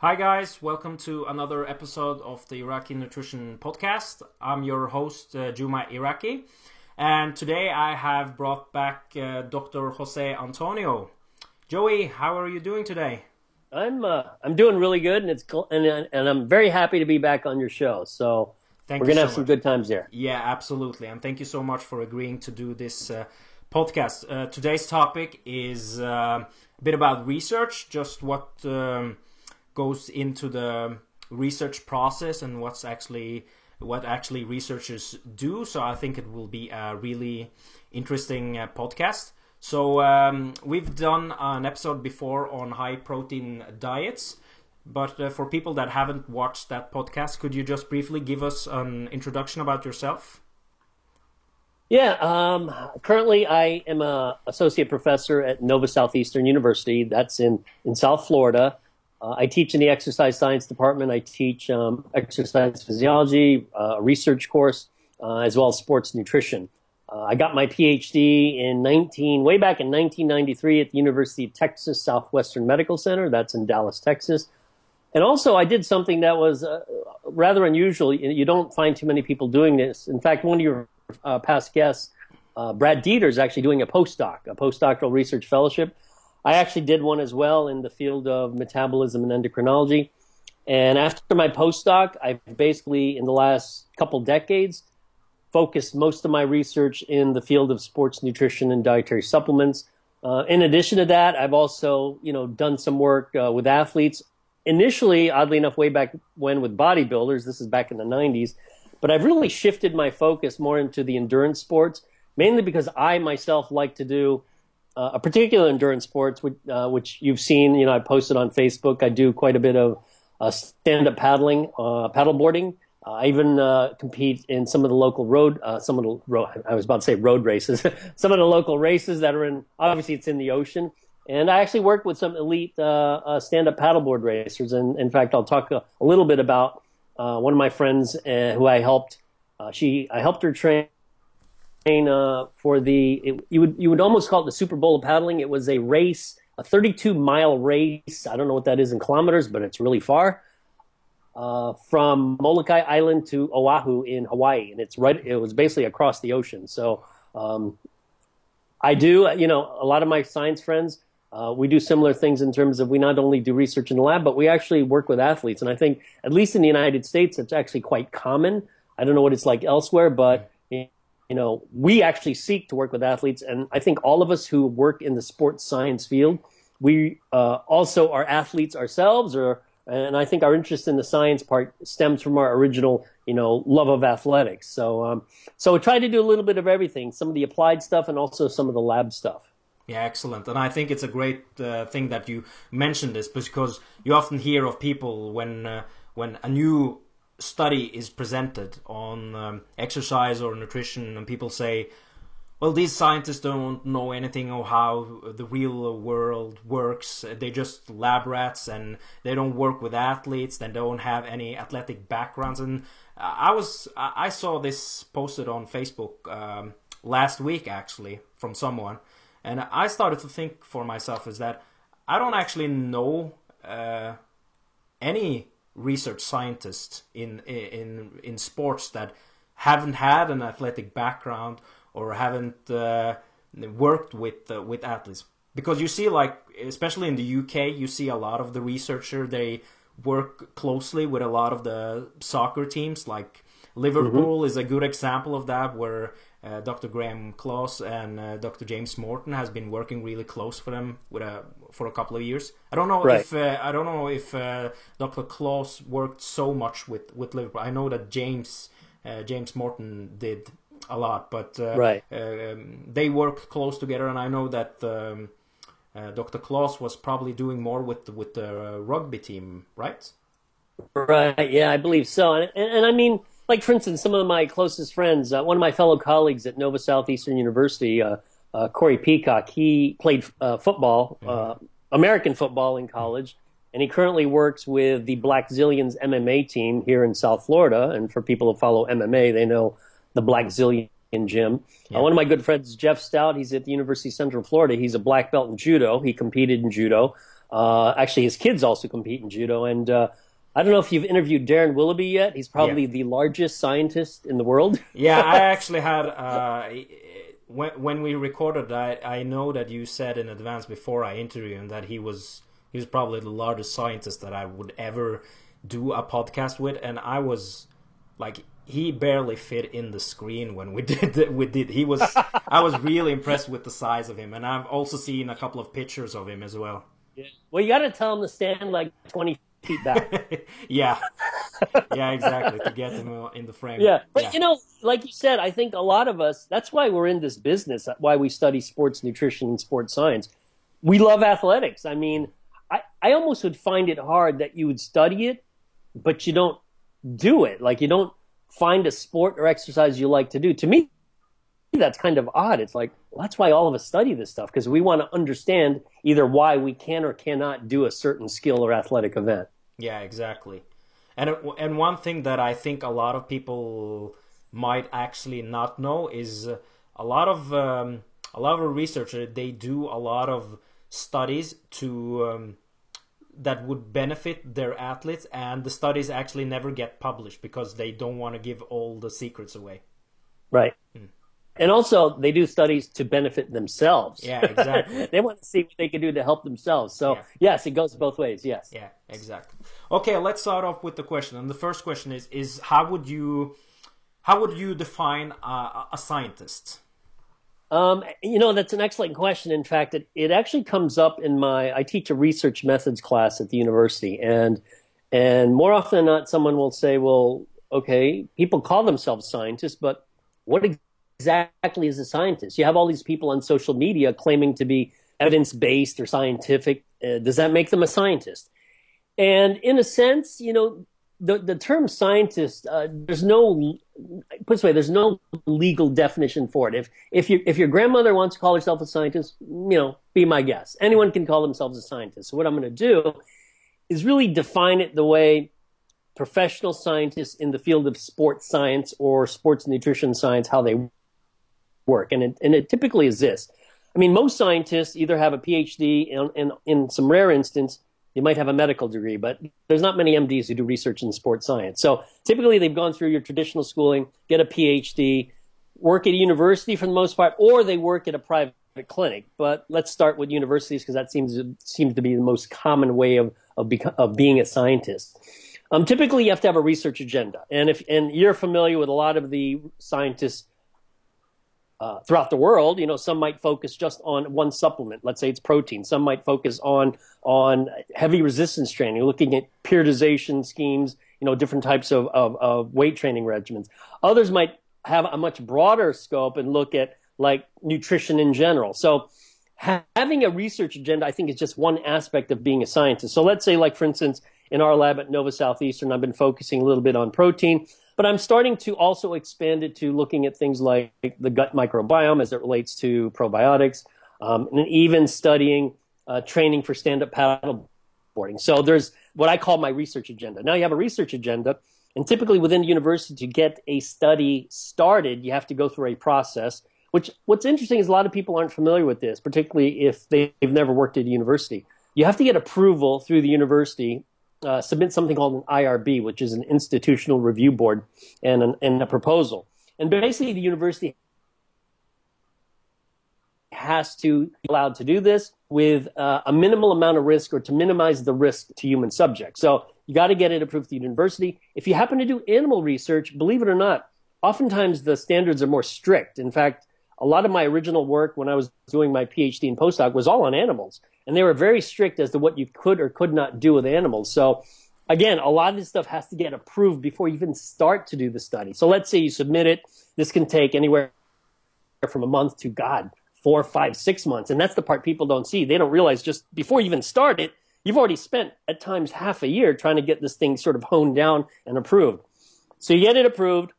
Hi, guys. Welcome to another episode of the Iraki Nutrition Podcast. I'm your host, uh, Juma Iraki. And today I have brought back uh, Dr. Jose Antonio. Joey, how are you doing today? I'm uh, I'm doing really good, and it's and and I'm very happy to be back on your show. So Thank we're gonna so have some good times there. Yeah, absolutely, and thank you so much for agreeing to do this uh, podcast. Uh, today's topic is uh, a bit about research, just what um, goes into the research process and what's actually what actually researchers do. So I think it will be a really interesting uh, podcast. So um, we've done an episode before on high protein diets, but uh, for people that haven't watched that podcast, could you just briefly give us an introduction about yourself? Yeah, um, currently I am a associate professor at Nova Southeastern University. That's in in South Florida. Uh, I teach in the exercise science department. I teach um, exercise physiology, uh, a research course, uh, as well as sports nutrition. Uh, I got my PhD in 19, way back in 1993 at the University of Texas Southwestern Medical Center. That's in Dallas, Texas. And also, I did something that was uh, rather unusual. You don't find too many people doing this. In fact, one of your uh, past guests, Brad Dieter, is actually doing a postdoc, a postdoctoral research fellowship. I actually did one as well in the field of metabolism and endocrinology. And after my postdoc, I've basically, in the last couple decades, focused most of my research in the field of sports nutrition and dietary supplements. Uh, in addition to that, I've also, you know, done some work uh, with athletes. Initially, oddly enough, way back when with bodybuilders, this is back in the 90s, but I've really shifted my focus more into the endurance sports, mainly because I myself like to do uh, a particular endurance sports, which, uh, which, you've seen. You know, I posted on Facebook. I do quite a bit of uh, stand-up paddling, uh, paddleboarding. I even uh, compete in some of the local road, uh, some of the road, I was about to say road races, some of the local races that are in, obviously it's in the ocean. And I actually work with some elite uh, uh stand-up paddleboard racers. And in fact, I'll talk a, a little bit about uh, one of my friends uh, who I helped. she, I helped her train for the, it, you would, you would almost call it the Super Bowl of paddling. It was a race, a 32 mile race. I don't know what that is in kilometers, but it's really far uh, from Molokai Island to Oahu in Hawaii, and it's right. It was basically across the ocean. So um, I do, you know, a lot of my science friends. Uh, we do similar things in terms of we not only do research in the lab, but we actually work with athletes. And I think, at least in the United States, it's actually quite common. I don't know what it's like elsewhere, but you know, we actually seek to work with athletes. And I think all of us who work in the sports science field, we uh, also are athletes ourselves, or and I think our interest in the science part stems from our original, you know, love of athletics. So, um, so we try to do a little bit of everything, some of the applied stuff and also some of the lab stuff. Yeah, excellent. And I think it's a great uh, thing that you mentioned this because you often hear of people when uh, when a new study is presented on um, exercise or nutrition, and people say, well, these scientists don't know anything of how the real world works. They're just lab rats and they don't work with athletes. They don't have any athletic backgrounds. And I was, I saw this posted on Facebook um, last week actually from someone. And I started to think for myself is that I don't actually know uh, any research scientists in, in, in sports that haven't had an athletic background or haven't uh, worked with uh, with athletes because you see like especially in the UK you see a lot of the researcher they work closely with a lot of the soccer teams like Liverpool mm-hmm. is a good example of that where uh, Dr. Graham Close and uh, Dr. James Morton has been working really close for them with a for a couple of years. I don't know right. if uh, I don't know if uh, Dr. Close worked so much with, with Liverpool. I know that James uh, James Morton did a lot, but uh, right. Um, they worked close together, and I know that um, uh, Dr. Close was probably doing more with the, with the uh, rugby team, right? Right. Yeah, I believe so. And, and, and I mean, like for instance, some of my closest friends, uh, one of my fellow colleagues at Nova Southeastern University, uh, uh, Corey Peacock, he played football, mm-hmm. American football in college. And he currently works with the Black Blackzilians MMA team here in South Florida. And for people who follow MMA, they know the Black Blackzilian gym. Uh, yeah. Uh, one of my good friends, Jeff Stout, he's at the University of Central Florida. He's a black belt in judo. He competed in judo. Uh, actually, his kids also compete in judo. And uh, I don't know if you've interviewed Darryn Willoughby yet. He's probably Yeah. the largest scientist in the world. Yeah, I actually had uh, when when we recorded. I I know that you said in advance before I interviewed him that he was he was probably the largest scientist that I would ever do a podcast with, and I was like he barely fit in the screen when we did the, we did he was I was really impressed with the size of him, and I've also seen a couple of pictures of him as well. Yeah. Well, you got to tell him to stand like 20 feet back. yeah, yeah, exactly to get him uh, in the frame. Yeah, but you know, like you said, I think a lot of us. That's why we're in this business. Why we study sports nutrition and sports science. We love athletics. I mean, I I almost would find it hard that you would study it, but you don't do it. Like you don't find a sport or exercise you like to do. To me, that's kind of odd. It's like well, that's why all of us study this stuff because we want to understand either why we can or cannot do a certain skill or athletic event. Yeah, exactly. And and one thing that I think a lot of people might actually not know is a lot of um, a lot of researchers they do a lot of studies to um, that would benefit their athletes, and the studies actually never get published because they don't want to give all the secrets away. Right. And also, they do studies to benefit themselves. Yeah, exactly. they want to see what they can do to help themselves. So, Yeah. yes, it goes both ways. Yes. Yeah, exactly. Okay, let's start off with the question. And the first question is: is how would you how would you define a, a scientist? Um, you know, that's an excellent question. In fact, it, it actually comes up in my, I teach a research methods class at the university. And, and more often than not, someone will say, well, okay, people call themselves scientists, but what exactly is a scientist? You have all these people on social media claiming to be evidence based or scientific. Uh, does that make them a scientist? And in a sense, you know, the, the term scientist, uh, there's no, put this way, there's no legal definition for it. If, if, you, if your grandmother wants to call herself a scientist, you know, be my guest. Anyone can call themselves a scientist. So what I'm going to do is really define it the way professional scientists in the field of sports science or sports nutrition science, how they work. And it, and it typically is this. I mean, most scientists either have a PhD and, and in some rare instance, you might have a medical degree, but there's not many MDs who do research in sports science. So typically they've gone through your traditional schooling, get a PhD, work at a university for the most part, or they work at a private clinic. But let's start with universities because that seems seems to be the most common way of of, beco- of being a scientist. Um, typically, you have to have a research agenda, and if and you're familiar with a lot of the scientists uh, throughout the world, you know, some might focus just on one supplement. Let's say it's protein. Some might focus on on heavy resistance training, looking at periodization schemes, you know, different types of, of, of weight training regimens. Others might have a much broader scope and look at like nutrition in general. So ha- having a research agenda, I think, is just one aspect of being a scientist. So let's say, like for instance, in our lab at Nova Southeastern, I've been focusing a little bit on protein, but I'm starting to also expand it to looking at things like the gut microbiome as it relates to probiotics, um, and even studying uh, training for stand-up paddleboarding. So there's what I call my research agenda. Now you have a research agenda, and typically within the university to get a study started, you have to go through a process. Which what's interesting is a lot of people aren't familiar with this, particularly if they've never worked at a university. You have to get approval through the university uh, submit something called an IRB, which is an institutional review board, and, an, and a proposal. And basically, the university has to be allowed to do this with uh, a minimal amount of risk or to minimize the risk to human subjects. So you got to get it approved the university. If you happen to do animal research, believe it or not, oftentimes the standards are more strict. In fact, a lot of my original work when I was doing my PhD and postdoc was all on animals, and they were very strict as to what you could or could not do with animals. So, again, a lot of this stuff has to get approved before you even start to do the study. So, let's say you submit it. This can take anywhere from a month to God, four, five, six months, and that's the part people don't see. They don't realize just before you even start it, you've already spent at times half a year trying to get this thing sort of honed down and approved. So you get it approved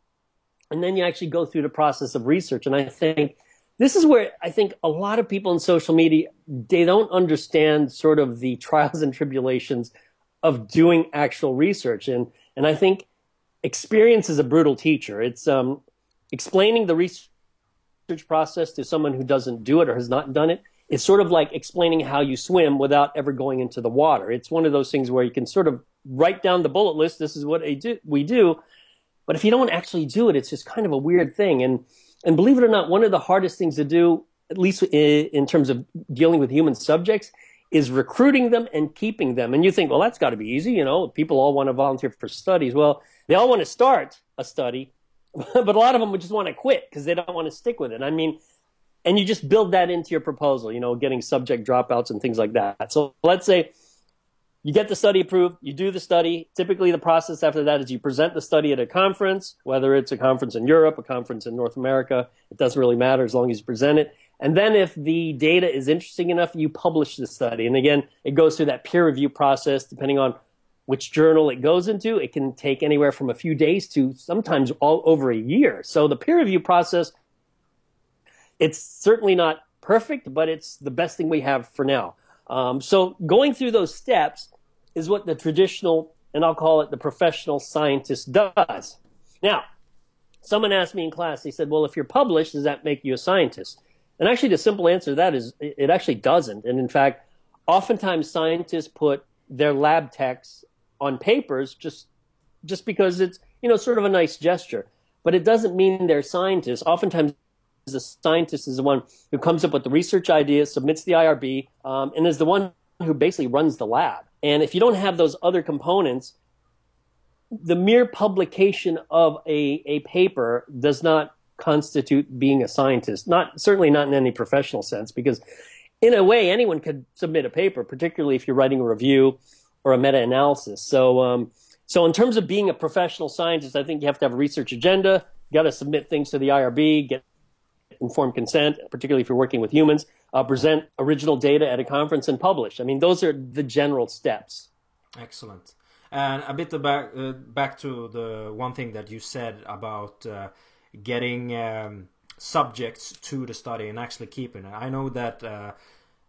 and then you actually go through the process of research. And I think this is where I think a lot of people in social media they don't understand sort of the trials and tribulations of doing actual research. And and I think experience is a brutal teacher. It's um, explaining the research process to someone who doesn't do it or has not done it it's sort of like explaining how you swim without ever going into the water. It's one of those things where you can sort of write down the bullet list. This is what do, we do. But if you don't actually do it, it's just kind of a weird thing. And, and believe it or not, one of the hardest things to do, at least in terms of dealing with human subjects, is recruiting them and keeping them. And you think, well, that's got to be easy. You know, people all want to volunteer for studies. Well, they all want to start a study, but a lot of them would just want to quit because they don't want to stick with it. I mean, and you just build that into your proposal, you know, getting subject dropouts and things like that. So let's say you get the study approved, you do the study. Typically, the process after that is you present the study at a conference, whether it's a conference in Europe, a conference in North America. It doesn't really matter as long as you present it. And then if the data is interesting enough, you publish the study. And again, it goes through that peer review process depending on which journal it goes into. It can take anywhere from a few days to sometimes all over a year. So the peer review process, it's certainly not perfect, but it's the best thing we have for now. Um, so going through those steps is what the traditional, and I'll call it the professional scientist does. Now, someone asked me in class, they said, well, if you're published, does that make you a scientist? And actually, the simple answer to that is it actually doesn't. And in fact, oftentimes scientists put their lab techs on papers just just because it's you know sort of a nice gesture, but it doesn't mean they're scientists. Oftentimes, the scientist is the one who comes up with the research idea, submits the IRB, um, and is the one who basically runs the lab. And if you don't have those other components, the mere publication of a, a paper does not constitute being a scientist. Not certainly not in any professional sense, because in a way anyone could submit a paper, particularly if you're writing a review or a meta-analysis. So, um, so in terms of being a professional scientist, I think you have to have a research agenda. You got to submit things to the IRB, get informed consent, particularly if you're working with humans. Uh, present original data at a conference and publish. I mean, those are the general steps. Excellent. And a bit back uh, back to the one thing that you said about uh, getting um, subjects to the study and actually keeping it. I know that uh,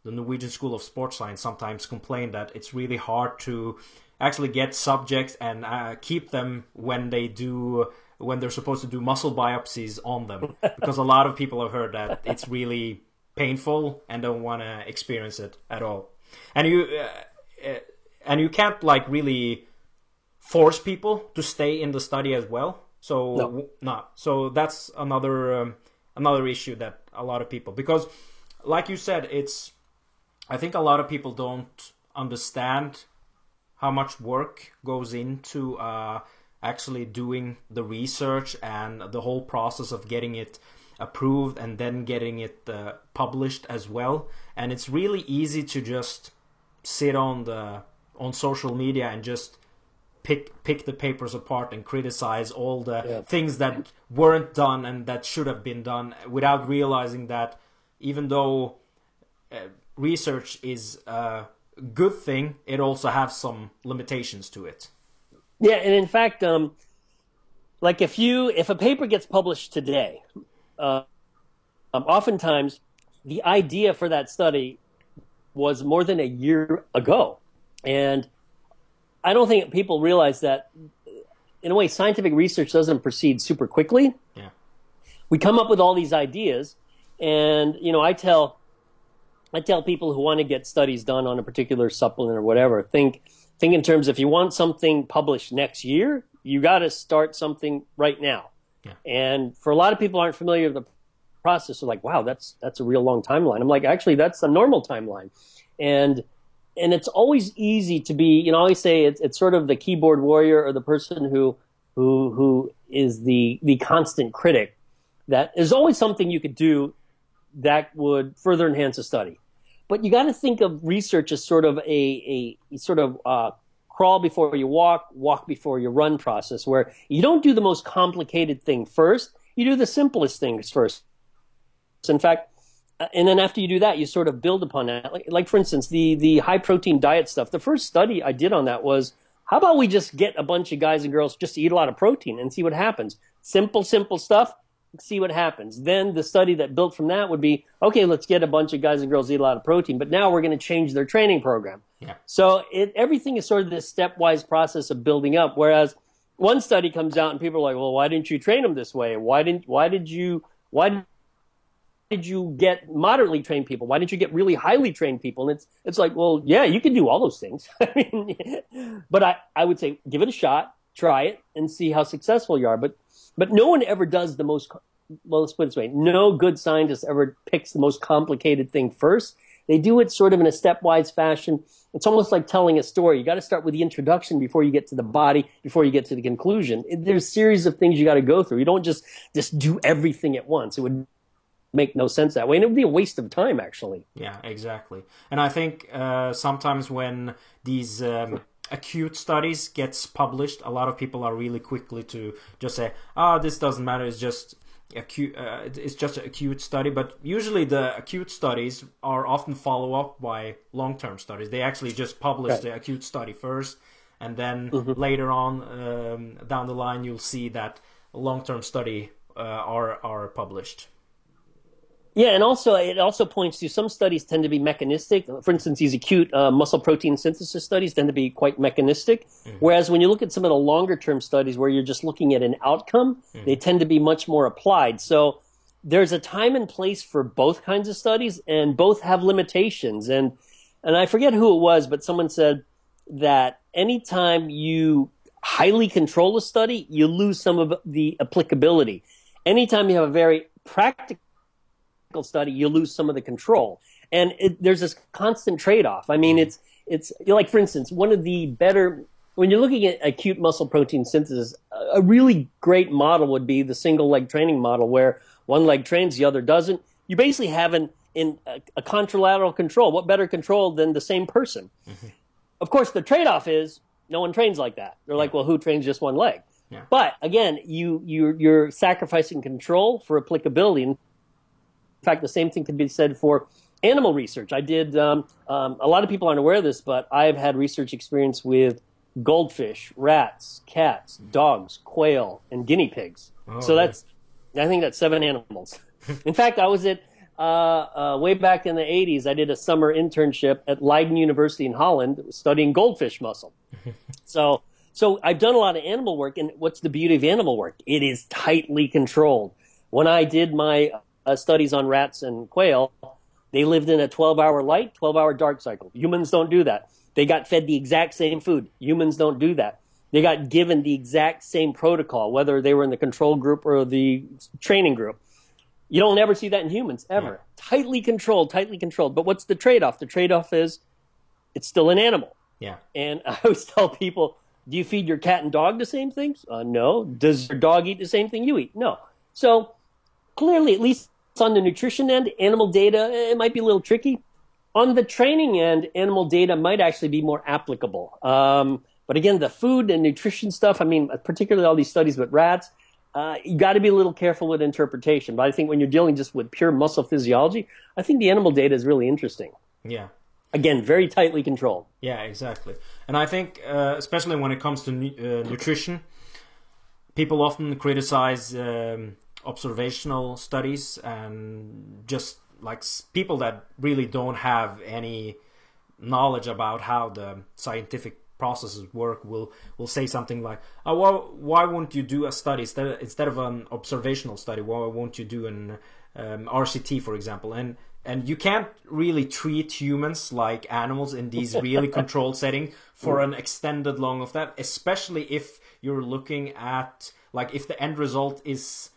the Norwegian School of Sports Science sometimes complain that it's really hard to actually get subjects and uh, keep them when they do when they're supposed to do muscle biopsies on them. Because a lot of people have heard that it's really painful and don't want to experience it at all. And you uh, uh, and you can't like really force people to stay in the study as well. So no. not so that's another um, another issue that a lot of people because like you said it's I think a lot of people don't understand how much work goes into uh, actually doing the research and the whole process of getting it approved and then getting it uh, published as well and it's really easy to just sit on the on social media and just pick pick the papers apart and criticize all the yeah. things that weren't done and that should have been done without realizing that even though uh, research is a good thing, it also has some limitations to it. Yeah, and in fact, um, like if you if a paper gets published today, uh, um, oftentimes the idea for that study was more than a year ago, and I don't think people realize that. In a way, scientific research doesn't proceed super quickly. Yeah. We come up with all these ideas, and you know, I tell I tell people who want to get studies done on a particular supplement or whatever, think think in terms if you want something published next year, you got to start something right now. Yeah. And for a lot of people aren't familiar with the process, they're like, "Wow, that's that's a real long timeline." I'm like, "Actually, that's a normal timeline." And and it's always easy to be, you know, I always say it's, it's sort of the keyboard warrior or the person who, who, who is the, the constant critic that there's always something you could do that would further enhance a study. But you got to think of research as sort of a, a sort of uh, crawl before you walk, walk before you run process, where you don't do the most complicated thing first, you do the simplest things first. In fact, uh, and then after you do that, you sort of build upon that. Like, like for instance, the the high protein diet stuff. The first study I did on that was how about we just get a bunch of guys and girls just to eat a lot of protein and see what happens. Simple, simple stuff. See what happens. Then the study that built from that would be okay. Let's get a bunch of guys and girls eat a lot of protein, but now we're going to change their training program. Yeah. So it, everything is sort of this stepwise process of building up. Whereas one study comes out and people are like, "Well, why didn't you train them this way? Why didn't? Why did you? Why did you get moderately trained people? Why didn't you get really highly trained people? And it's it's like, well, yeah, you can do all those things. I mean, but I, I would say give it a shot, try it, and see how successful you are. But but no one ever does the most. Well, let's put it this way: no good scientist ever picks the most complicated thing first. They do it sort of in a stepwise fashion. It's almost like telling a story. You got to start with the introduction before you get to the body, before you get to the conclusion. There's a series of things you got to go through. You don't just just do everything at once. It would make no sense that way, and it would be a waste of time, actually. Yeah, exactly. And I think uh, sometimes when these um, acute studies gets published, a lot of people are really quickly to just say, "Oh, this doesn't matter. It's just." acute uh, it's just an acute study but usually the acute studies are often follow up by long-term studies they actually just publish right. the acute study first and then mm-hmm. later on um, down the line you'll see that long-term study uh, are are published yeah, and also it also points to some studies tend to be mechanistic. For instance, these acute uh, muscle protein synthesis studies tend to be quite mechanistic. Mm-hmm. Whereas when you look at some of the longer term studies where you're just looking at an outcome, mm-hmm. they tend to be much more applied. So there's a time and place for both kinds of studies, and both have limitations. And and I forget who it was, but someone said that anytime you highly control a study, you lose some of the applicability. Anytime you have a very practical study, you lose some of the control. And it, there's this constant trade-off. I mean, it's it's like for instance, one of the better when you're looking at acute muscle protein synthesis, a really great model would be the single leg training model, where one leg trains, the other doesn't. You basically have an in a, a contralateral control. What better control than the same person? Mm-hmm. Of course, the trade-off is no one trains like that. They're like, well, who trains just one leg? Yeah. But again, you you you're sacrificing control for applicability. And in fact, the same thing can be said for animal research. I did, um, um, a lot of people aren't aware of this, but I've had research experience with goldfish, rats, cats, dogs, quail, and guinea pigs. Oh, so that's, I think that's seven animals. in fact, I was at, uh, uh, way back in the 80s, I did a summer internship at Leiden University in Holland studying goldfish muscle. so, so I've done a lot of animal work, and what's the beauty of animal work? It is tightly controlled. When I did my uh, studies on rats and quail, they lived in a 12 hour light, 12 hour dark cycle. Humans don't do that. They got fed the exact same food. Humans don't do that. They got given the exact same protocol, whether they were in the control group or the training group. You don't ever see that in humans, ever. Yeah. Tightly controlled, tightly controlled. But what's the trade off? The trade off is it's still an animal. Yeah. And I always tell people, do you feed your cat and dog the same things? Uh, no. Does your dog eat the same thing you eat? No. So clearly, at least on the nutrition end, animal data, it might be a little tricky. On the training end, animal data might actually be more applicable. Um, but again, the food and nutrition stuff, I mean, particularly all these studies with rats, uh, you got to be a little careful with interpretation. But I think when you're dealing just with pure muscle physiology, I think the animal data is really interesting. Yeah. Again, very tightly controlled. Yeah, exactly. And I think, uh, especially when it comes to uh, nutrition, people often criticize um, observational studies and just like people that really don't have any knowledge about how the scientific processes work will will say something like oh well why won't you do a study instead of, instead of an observational study? Why won't you do an um, RCT for example? And and you can't really treat humans like animals in these really controlled setting for an extended long of that especially if you're looking at like if the end result is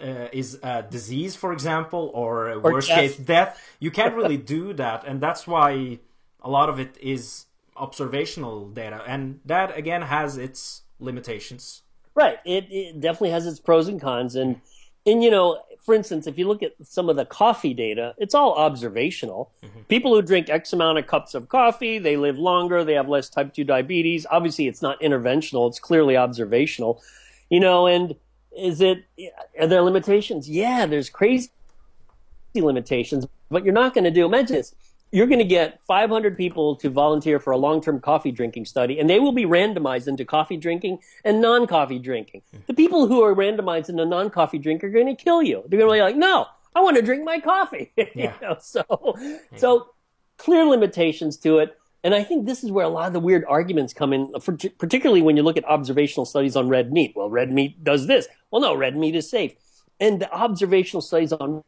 uh, is a disease, for example, or, or worst death. case death. You can't really do that, and that's why a lot of it is observational data, and that again has its limitations. Right. It, it definitely has its pros and cons, and and you know, for instance, if you look at some of the coffee data, it's all observational. Mm-hmm. People who drink X amount of cups of coffee, they live longer, they have less type 2 diabetes. Obviously, it's not interventional, it's clearly observational. You know, and is it are there limitations? Yeah, there's crazy limitations, but you're not going to do. Imagine this: you're going to get 500 people to volunteer for a long-term coffee drinking study, and they will be randomized into coffee drinking and non-coffee drinking. Hmm. The people who are randomized into non-coffee drink are going to kill you. They're going to be like, "No, I want to drink my coffee." Yeah. you know, so, yeah. so clear limitations to it. And I think this is where a lot of the weird arguments come in, particularly when you look at observational studies on red meat. Well, red meat does this. Well, no, red meat is safe. And the observational studies on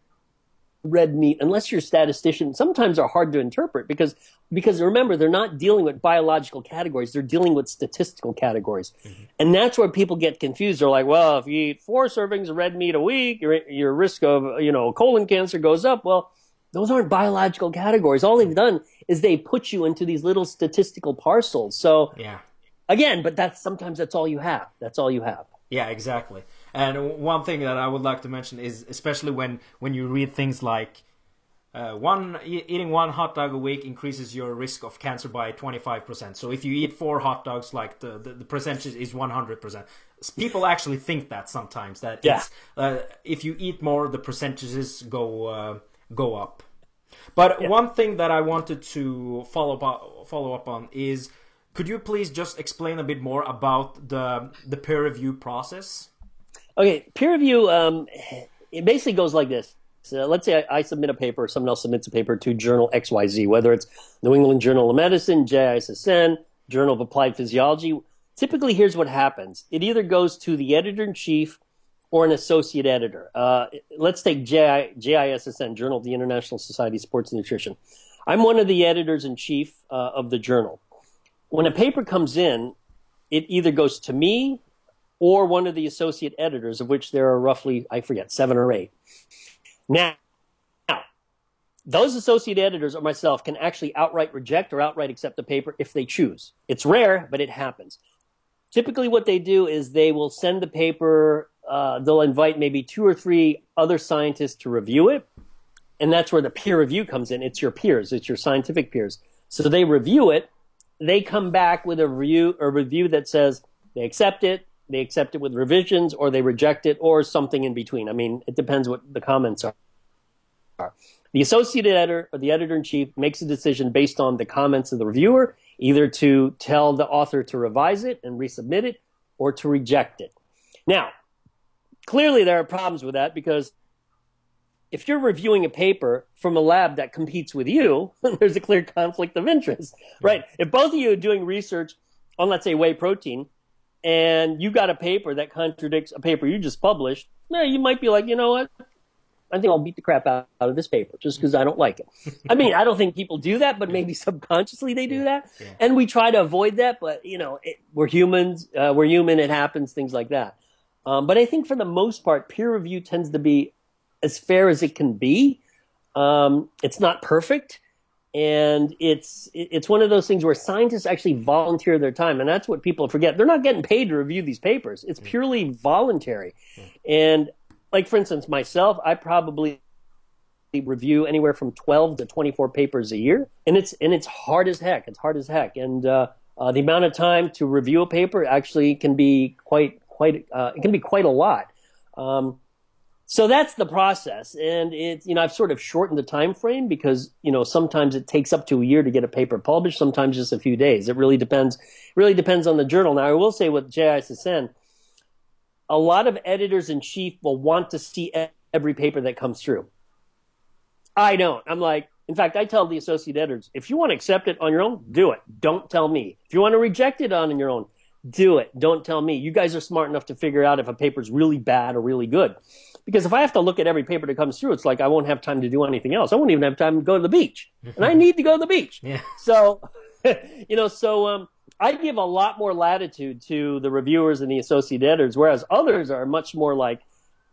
red meat, unless you're a statistician, sometimes are hard to interpret because because remember they're not dealing with biological categories; they're dealing with statistical categories, mm-hmm. and that's where people get confused. They're like, "Well, if you eat four servings of red meat a week, your your risk of you know colon cancer goes up." Well, those aren't biological categories. All they've done is they put you into these little statistical parcels. So yeah, again, but that's sometimes that's all you have. That's all you have. Yeah, exactly. And one thing that I would like to mention is, especially when when you read things like uh, one eating one hot dog a week increases your risk of cancer by 25%. So if you eat four hot dogs, like the, the, the percentage is 100%. People actually think that sometimes that yeah. Uh, if you eat more, the percentages go uh, go up. But yeah. one thing that I wanted to follow up follow up on is, could you please just explain a bit more about the the peer review process? Okay, peer review. Um, it basically goes like this. So let's say I, I, submit a paper, someone else submits a paper to Journal XYZ, whether it's New England Journal of Medicine, JISSN, Journal of Applied Physiology. Typically, here's what happens: it either goes to the editor in chief or an associate editor. Uh, let's take JI, JISSN, Journal of the International Society of Sports Nutrition. I'm one of the editors in chief uh, of the journal. When a paper comes in, it either goes to me or one of the associate editors, of which there are roughly, I forget, seven or eight. Now, those associate editors or myself can actually outright reject or outright accept the paper if they choose. It's rare, but it happens. Typically, what they do is they will send the paper, uh, they'll invite maybe two or three other scientists to review it. And that's where the peer review comes in. It's your peers, it's your scientific peers. So they review it. They come back with a review, a review that says they accept it, they accept it with revisions or they reject it or something in between. I mean, it depends what the comments are. The associate editor or the editor in chief makes a decision based on the comments of the reviewer, either to tell the author to revise it and resubmit it or to reject it. Now, clearly there are problems with that because if you're reviewing a paper from a lab that competes with you, there's a clear conflict of interest, right? If both of you are doing research on, let's say, whey protein, and you got a paper that contradicts a paper you just published, yeah, you might be like, you know what? I think I'll beat the crap out, out of this paper just because I don't like it. I mean, I don't think people do that, but maybe subconsciously they do that. Yeah. And we try to avoid that, but you know, it, we're humans. Uh, we're human. It happens. Things like that. Um, but I think for the most part, peer review tends to be as fair as it can be. Um, it's not perfect and it's it's one of those things where scientists actually volunteer their time and that's what people forget. They're not getting paid to review these papers. It's purely voluntary. And like for instance myself i probably review anywhere from 12 to 24 papers a year and it's and it's hard as heck. It's hard as heck. And uh, uh, the amount of time to review a paper actually can be quite quite uh, it can be quite a lot. Um, so that's the process. And it's you know i've sort of shortened the time frame because you know sometimes it takes up to a year to get a paper published sometimes just a few days. It really depends really depends on the journal. Now i will say with jissn a lot of editors in chief will want to see every paper that comes through. I don't. I'm like in fact i tell the associate editors if you want to accept it on your own do it. Don't tell me. If you want to reject it on your own do it don't tell me you guys are smart enough to figure out if a paper is really bad or really good because if I have to look at every paper that comes through, it's like I won't have time to do anything else. I won't even have time to go to the beach, and I need to go to the beach. Yeah. So, you know, so um, I give a lot more latitude to the reviewers and the associate editors, whereas others are much more like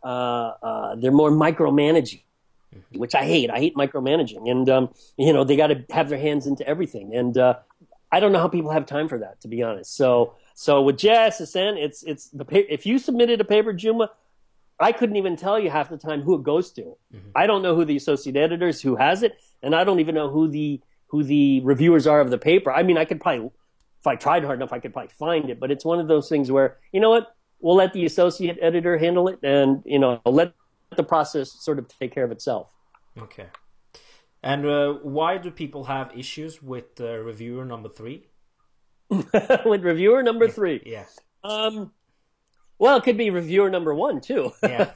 uh, uh, they're more micromanaging, mm-hmm. which I hate. I hate micromanaging, and um, you know, they got to have their hands into everything, and uh, I don't know how people have time for that, to be honest. So. So with JISSN, it's it's the if you submitted a paper, Juma, I couldn't even tell you half the time who it goes to. Mm-hmm. I don't know who the associate editors who has it, and I don't even know who the who the reviewers are of the paper. I mean, I could probably, if I tried hard enough, I could probably find it. But it's one of those things where you know what, we'll let the associate editor handle it, and you know, let the process sort of take care of itself. Okay. And uh, why do people have issues with uh, reviewer number three? with reviewer number three, yes. Um, well, it could be reviewer number one too. Yeah.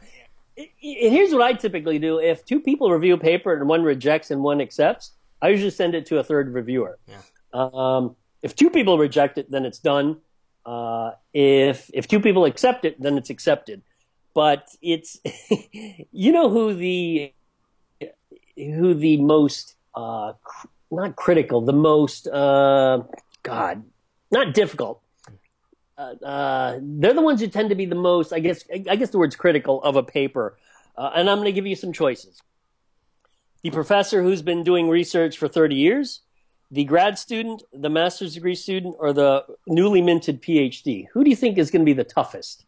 Here's what I typically do: if two people review a paper and one rejects and one accepts, I usually send it to a third reviewer. Yeah. Um, if two people reject it, then it's done. Uh, if if two people accept it, then it's accepted. But it's you know who the who the most uh, cr- not critical, the most uh, God, not difficult. Uh, uh, they're the ones who tend to be the most, I guess. I guess the word's critical of a paper, uh, and I'm going to give you some choices. The professor who's been doing research for 30 years, the grad student, the master's degree student, or the newly minted PhD. Who do you think is going to be the toughest?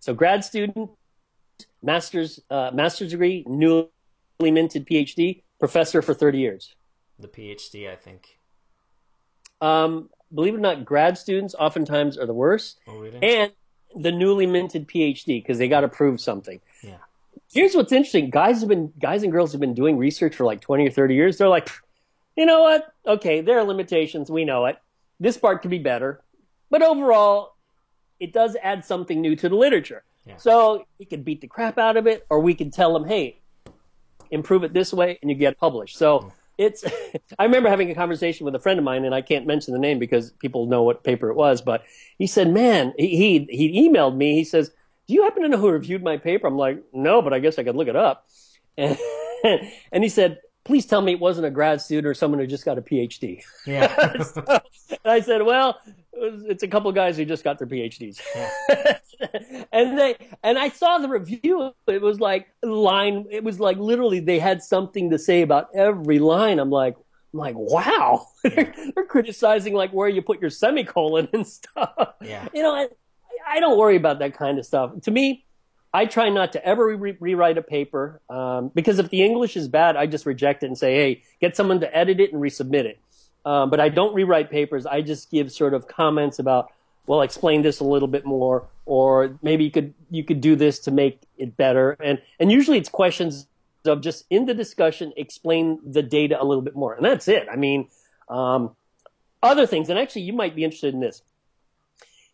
So, grad student, master's uh, master's degree, newly minted PhD, professor for 30 years. The PhD, I think. Um, believe it or not, grad students oftentimes are the worst. Oh, really? And the newly minted PhD because they got to prove something. yeah. Here's what's interesting: guys have been, guys and girls have been doing research for like 20 or 30 years. They're like, you know what? Okay, there are limitations. We know it. This part could be better, but overall, it does add something new to the literature. Yeah. So we could beat the crap out of it, or we could tell them, hey, improve it this way, and you get published. So it's. I remember having a conversation with a friend of mine, and I can't mention the name because people know what paper it was. But he said, "Man, he he, he emailed me. He says." Do you happen to know who reviewed my paper? I'm like, no, but I guess I could look it up. And, and he said, please tell me it wasn't a grad student or someone who just got a PhD. Yeah. So, and I said, well, it's a couple guys who just got their PhDs. and they and I saw the review. It was like line. It was like literally they had something to say about every line. I'm like, I'm like, wow, they're, they're criticizing like where you put your semicolon and stuff. Yeah. You know, I, I don't worry about that kind of stuff. To me, I try not to ever re- rewrite a paper um, because if the English is bad, I just reject it and say, hey, get someone to edit it and resubmit it. Um, but I don't rewrite papers. I just give sort of comments about, well, explain this a little bit more, or maybe you could you could do this to make it better. And and usually it's questions of just in the discussion explain the data a little bit more, and that's it. I mean, um, other things, and actually you might be interested in this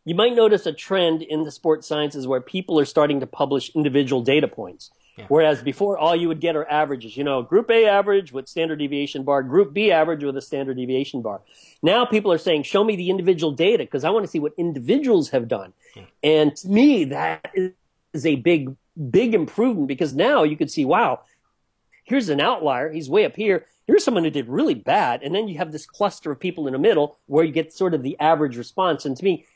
you might notice a trend in the sports sciences where people are starting to publish individual data points. Yeah. Whereas before, all you would get are averages. You know, Group A average with standard deviation bar, Group B average with a standard deviation bar. Now people are saying, show me the individual data because I want to see what individuals have done. Yeah. And to me, that is a big, big improvement because now you could see, wow, here's an outlier. He's way up here. Here's someone who did really bad. And then you have this cluster of people in the middle where you get sort of the average response. And to me,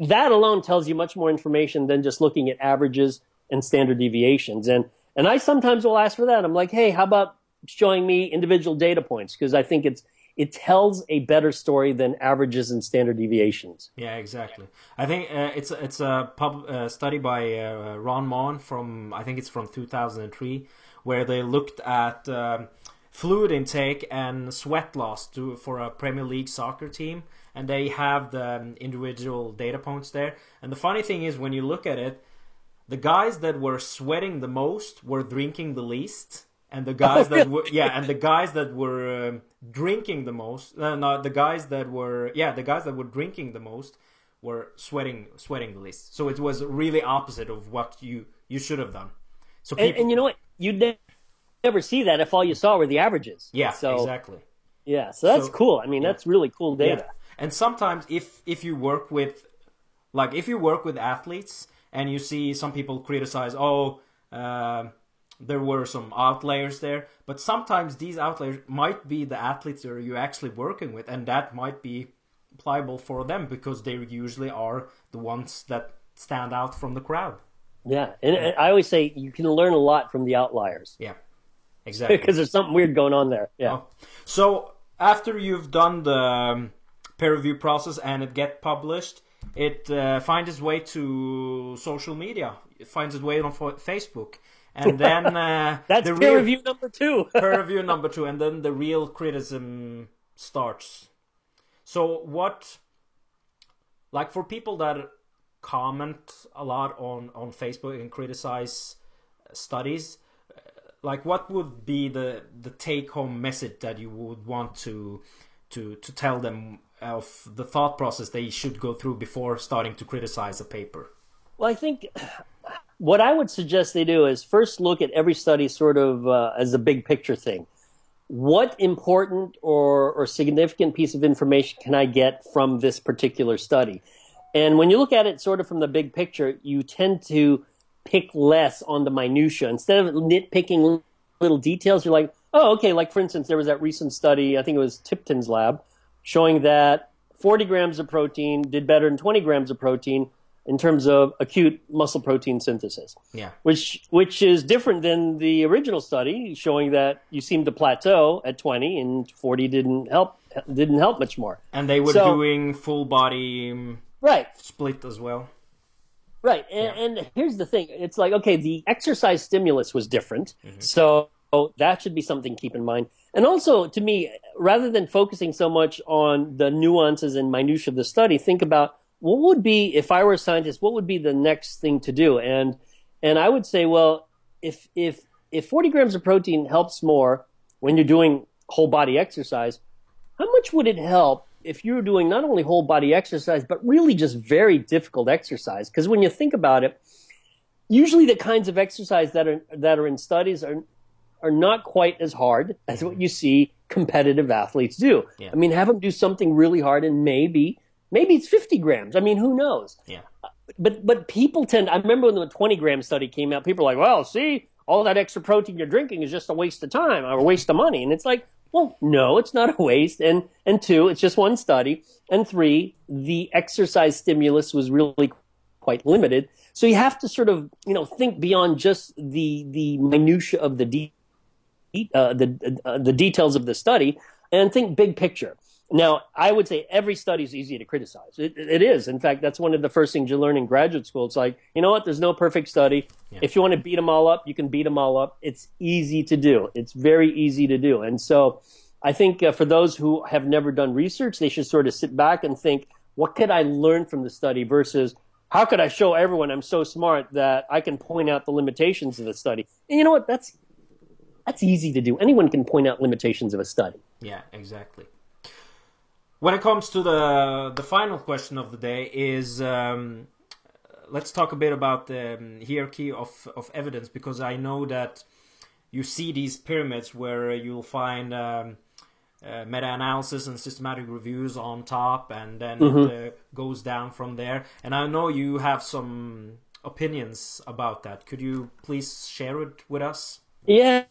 that alone tells you much more information than just looking at averages and standard deviations. And and I sometimes will ask for that. I'm like, hey, how about showing me individual data points? Because I think it's it tells a better story than averages and standard deviations. Yeah, exactly. I think uh, it's it's a pub uh, study by uh, Ron Maughan from I think it's from 2003, where they looked at um, fluid intake and sweat loss to, for a Premier League soccer team, and they have the um, individual data points there. And the funny thing is, when you look at it, the guys that were sweating the most were drinking the least, and the guys Oh, that were yeah, and the guys that were um, drinking the most, uh, no, the guys that were yeah, the guys that were drinking the most were sweating sweating the least. So it was really opposite of what you you should have done. So And, people, and you know what? You'd never see that if all you saw were the averages. yeah, So exactly. yeah, so that's So- cool. I mean, yeah. that's really cool data. Yeah. And sometimes if if you work with like if you work with athletes and you see some people criticize, oh, uh, there were some outliers there, but sometimes these outliers might be the athletes that you're actually working with, and that might be pliable for them because they usually are the ones that stand out from the crowd. Yeah, and, and I always say you can learn a lot from the outliers Yeah, exactly. because there's something weird going on there. Yeah. Oh. So after you've done the um, peer review process and it get published, it uh, finds its way to social media. It finds its way on Facebook, and then uh, That's the peer real review number two. peer review number two, and then the real criticism starts. So what, like for people that comment a lot on on Facebook and criticize studies, uh, like what would be the the take home message that you would want to to to tell them of the thought process they should go through before starting to criticize a paper? Well, I think what I would suggest they do is first look at every study sort of uh, as a big picture thing. What important or, or significant piece of information can I get from this particular study? And when you look at it sort of from the big picture, you tend to pick less on the minutia. Instead of nitpicking little details, you're like, oh, okay. Like for instance, there was that recent study, I think it was Tipton's lab, showing that 40 grams of protein did better than 20 grams of protein in terms of acute muscle protein synthesis. Yeah. Which which is different than the original study showing that you seemed to plateau at 20 and 40 didn't help didn't help much more. And they were So- doing full body um, Right. split as well. Right. And, and here's the thing. It's like, okay, the exercise stimulus was different. So that should be something to keep in mind. And also, to me, rather than focusing so much on the nuances and minutiae of the study, think about what would be, if I were a scientist, what would be the next thing to do? And, and I would say, well, if, if, if 40 grams of protein helps more when you're doing whole body exercise, how much would it help if you're doing not only whole body exercise, but really just very difficult exercise? Because when you think about it, usually the kinds of exercise that are that are in studies are are not quite as hard as what you see competitive athletes do. Yeah. I mean, have them do something really hard, and maybe maybe it's 50 grams. I mean, who knows? Yeah. but but people tend. I remember when the 20 gram study came out. People were like, "Well, see, all that extra protein you're drinking is just a waste of time or a waste of money." And it's like, well, no, it's not a waste. And and two, it's just one study. And three, the exercise stimulus was really quite limited. So you have to sort of you know think beyond just the the minutia of the de- uh, the uh, the details of the study and think big picture. Now, I would say every study is easy to criticize. It, it is. In fact, that's one of the first things you learn in graduate school. It's like, you know what? There's no perfect study. If you want to beat them all up, you can beat them all up. It's easy to do. It's very easy to do. And so I think uh, for those who have never done research, they should sort of sit back and think, what could I learn from the study versus how could I show everyone I'm so smart that I can point out the limitations of the study? And you know what? That's that's easy to do. Anyone can point out limitations of a study. Yeah, exactly. When it comes to the the final question of the day is um, let's talk a bit about the um, hierarchy of of evidence because I know that you see these pyramids where you'll find um, uh, meta-analysis and systematic reviews on top, and then it uh, goes down from there. And I know you have some opinions about that. Could you please share it with us? Yeah,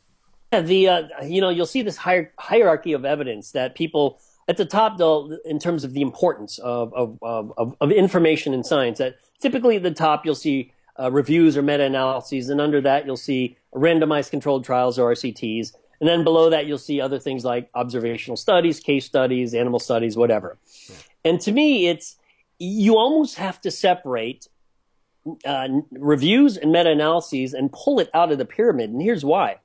the uh, you know you'll see this hier- hierarchy of evidence that people at the top though in terms of the importance of of, of, of, of information in science that typically at the top you'll see uh, reviews or meta-analyses and under that you'll see randomized controlled trials or RCTs and then below that you'll see other things like observational studies case studies animal studies whatever. And to me it's you almost have to separate uh, reviews and meta-analyses and pull it out of the pyramid and here's why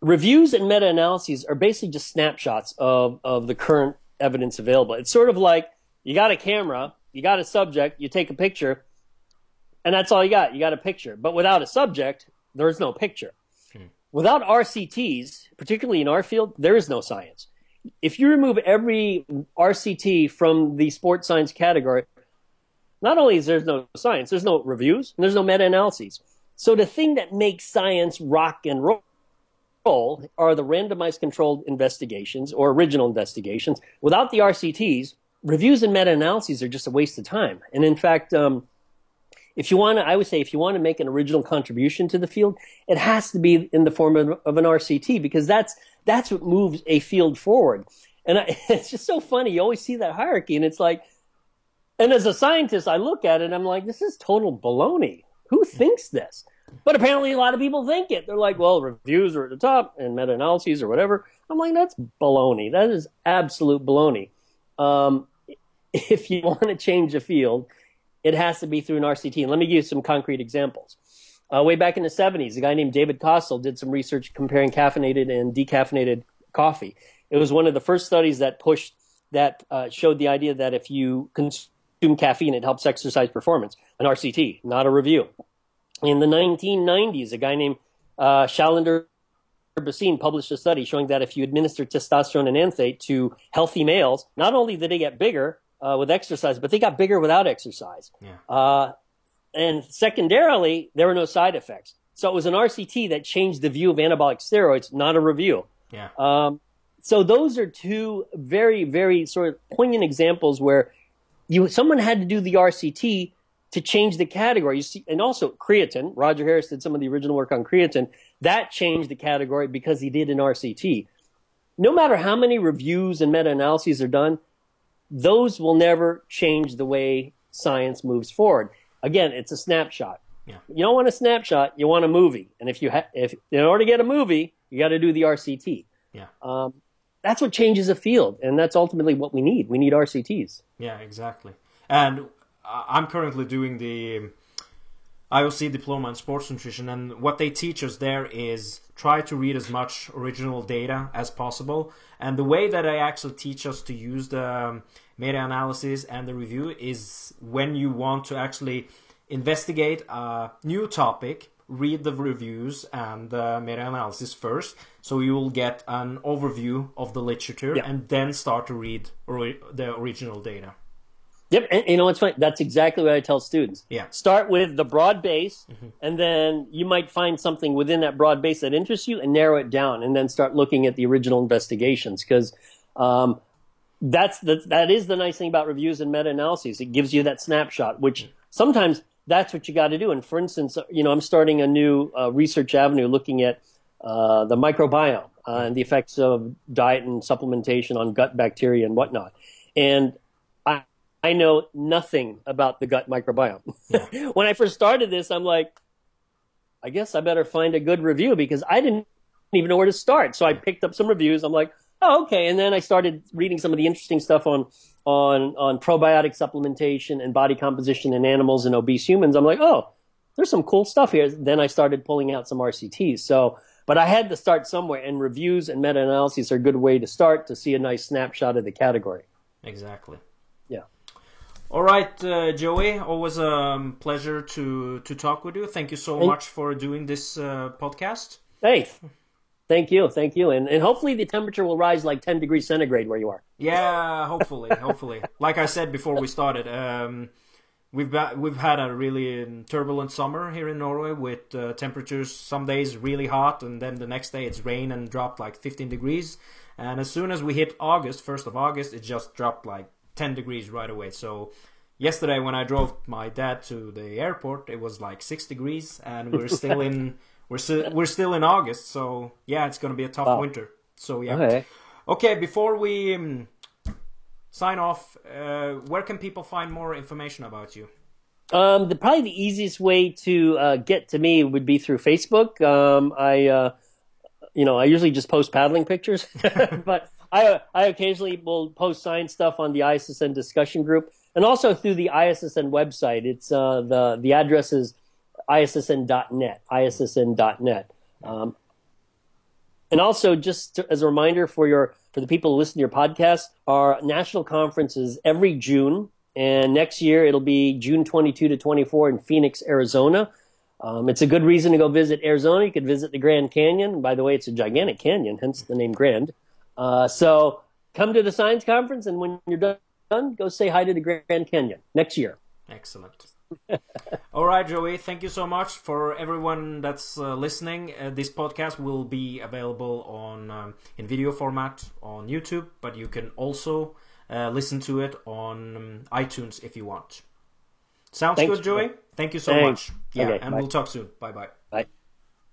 reviews and meta-analyses are basically just snapshots of, of the current evidence available. It's sort of like you got a camera, you got a subject, you take a picture, and that's all you got. You got a picture. But without a subject, there is no picture. Hmm. Without RCTs, particularly in our field, there is no science. If you remove every RCT from the sports science category, not only is there no science, there's no reviews, and there's no meta-analyses. So the thing that makes science rock and roll control are the randomized controlled investigations or original investigations. Without the RCTs, reviews and meta-analyses are just a waste of time. And in fact, um, if you want to, I would say, if you want to make an original contribution to the field, it has to be in the form of, of an RCT because that's that's what moves a field forward. And I, it's just so funny. You always see that hierarchy, and it's like, and as a scientist, I look at it, and I'm like, this is total baloney. Who thinks this? But apparently, a lot of people think it. They're like, well, reviews are at the top and meta analyses or whatever. I'm like, that's baloney. That is absolute baloney. Um, if you want to change a field, it has to be through an RCT. And let me give you some concrete examples. Uh, way back in the 70s, a guy named David Costill did some research comparing caffeinated and decaffeinated coffee. It was one of the first studies that pushed, that uh, showed the idea that if you consume caffeine, it helps exercise performance. An RCT, not a review. In the 1990s, a guy named uh, Bhasin published a study showing that if you administer testosterone enanthate to healthy males, not only did they get bigger uh, with exercise, but they got bigger without exercise. Yeah. Uh, and secondarily, there were no side effects. So it was an RCT that changed the view of anabolic steroids, not a review. Yeah. Um, so those are two very, very sort of poignant examples where you someone had to do the RCT to change the category. You see, and also creatine. Roger Harris did some of the original work on creatine. That changed the category because he did an RCT. No matter how many reviews and meta-analyses are done, those will never change the way science moves forward. Again, it's a snapshot. Yeah. You don't want a snapshot. You want a movie. And if you ha- if in order to get a movie, you got to do the RCT. Yeah. Um, that's what changes a field, and that's ultimately what we need. We need RCTs. Yeah, exactly. And I'm currently doing the IOC diploma in sports nutrition, and what they teach us there is try to read as much original data as possible. And the way that they actually teach us to use the um, meta analysis and the review is when you want to actually investigate a new topic, read the reviews and the meta analysis first, so you will get an overview of the literature, Yeah. and then start to read the original data. Yep, and you know what's funny? That's exactly what I tell students. Yeah. Start with the broad base, and then you might find something within that broad base that interests you, and narrow it down, and then start looking at the original investigations because um, that's the, that is the nice thing about reviews and meta analyses. It gives you that snapshot, which sometimes that's what you got to do. And for instance, you know, I'm starting a new uh, research avenue looking at uh, the microbiome uh, and the effects of diet and supplementation on gut bacteria and whatnot. And I, I know nothing about the gut microbiome. when I first started this, I'm like, I guess I better find a good review because I didn't even know where to start. So I picked up some reviews. I'm like, oh, okay. And then I started reading some of the interesting stuff on on on probiotic supplementation and body composition in animals and obese humans. I'm like, oh, there's some cool stuff here. Then I started pulling out some RCTs. So, but I had to start somewhere, and reviews and meta analyses are a good way to start to see a nice snapshot of the category. Exactly. All right, uh, Joey. Always a um, pleasure to to talk with you. Thank you so Thank- much for doing this uh, podcast. Hey, thank you, thank you, and and hopefully the temperature will rise like 10 degrees centigrade where you are. Yeah, hopefully, hopefully. Like I said before we started, um, we've got, we've had a really um, turbulent summer here in Norway with uh, temperatures some days really hot, and then the next day it's rain and dropped like 15 degrees. And as soon as we hit August, first of August, it just dropped like 10 degrees right away. So yesterday when I drove my dad to the airport, it was like six degrees, and we're still in we're still we're still in August. So yeah, it's gonna be a tough Wow. winter. So yeah. Okay. Okay, before we um, sign off, uh, where can people find more information about you? Um, the, probably the easiest way to uh, get to me would be through Facebook. Um, I, uh, you know, I usually just post paddling pictures, but I, I occasionally will post science stuff on the ISSN discussion group, and also through the ISSN website. It's uh, the the address is issn.net, issn.net. Um, and also, just to, as a reminder for your for the people who listen to your podcast, our national conference is every June, and next year it'll be June 22 to 24 in Phoenix, Arizona. Um, it's a good reason to go visit Arizona. You could visit the Grand Canyon. By the way, it's a gigantic canyon, hence the name Grand. Uh, so come to the science conference, and when you're done, go say hi to the Grand Canyon next year. Excellent. All right, Joey. Thank you so much for everyone that's uh, listening. Uh, this podcast will be available on um, in video format on YouTube, but you can also uh, listen to it on um, iTunes if you want. Sounds Thanks. good, Joey. Thank you so Thanks. much. Yeah, Okay, and bye. we'll talk soon. Bye bye. Bye.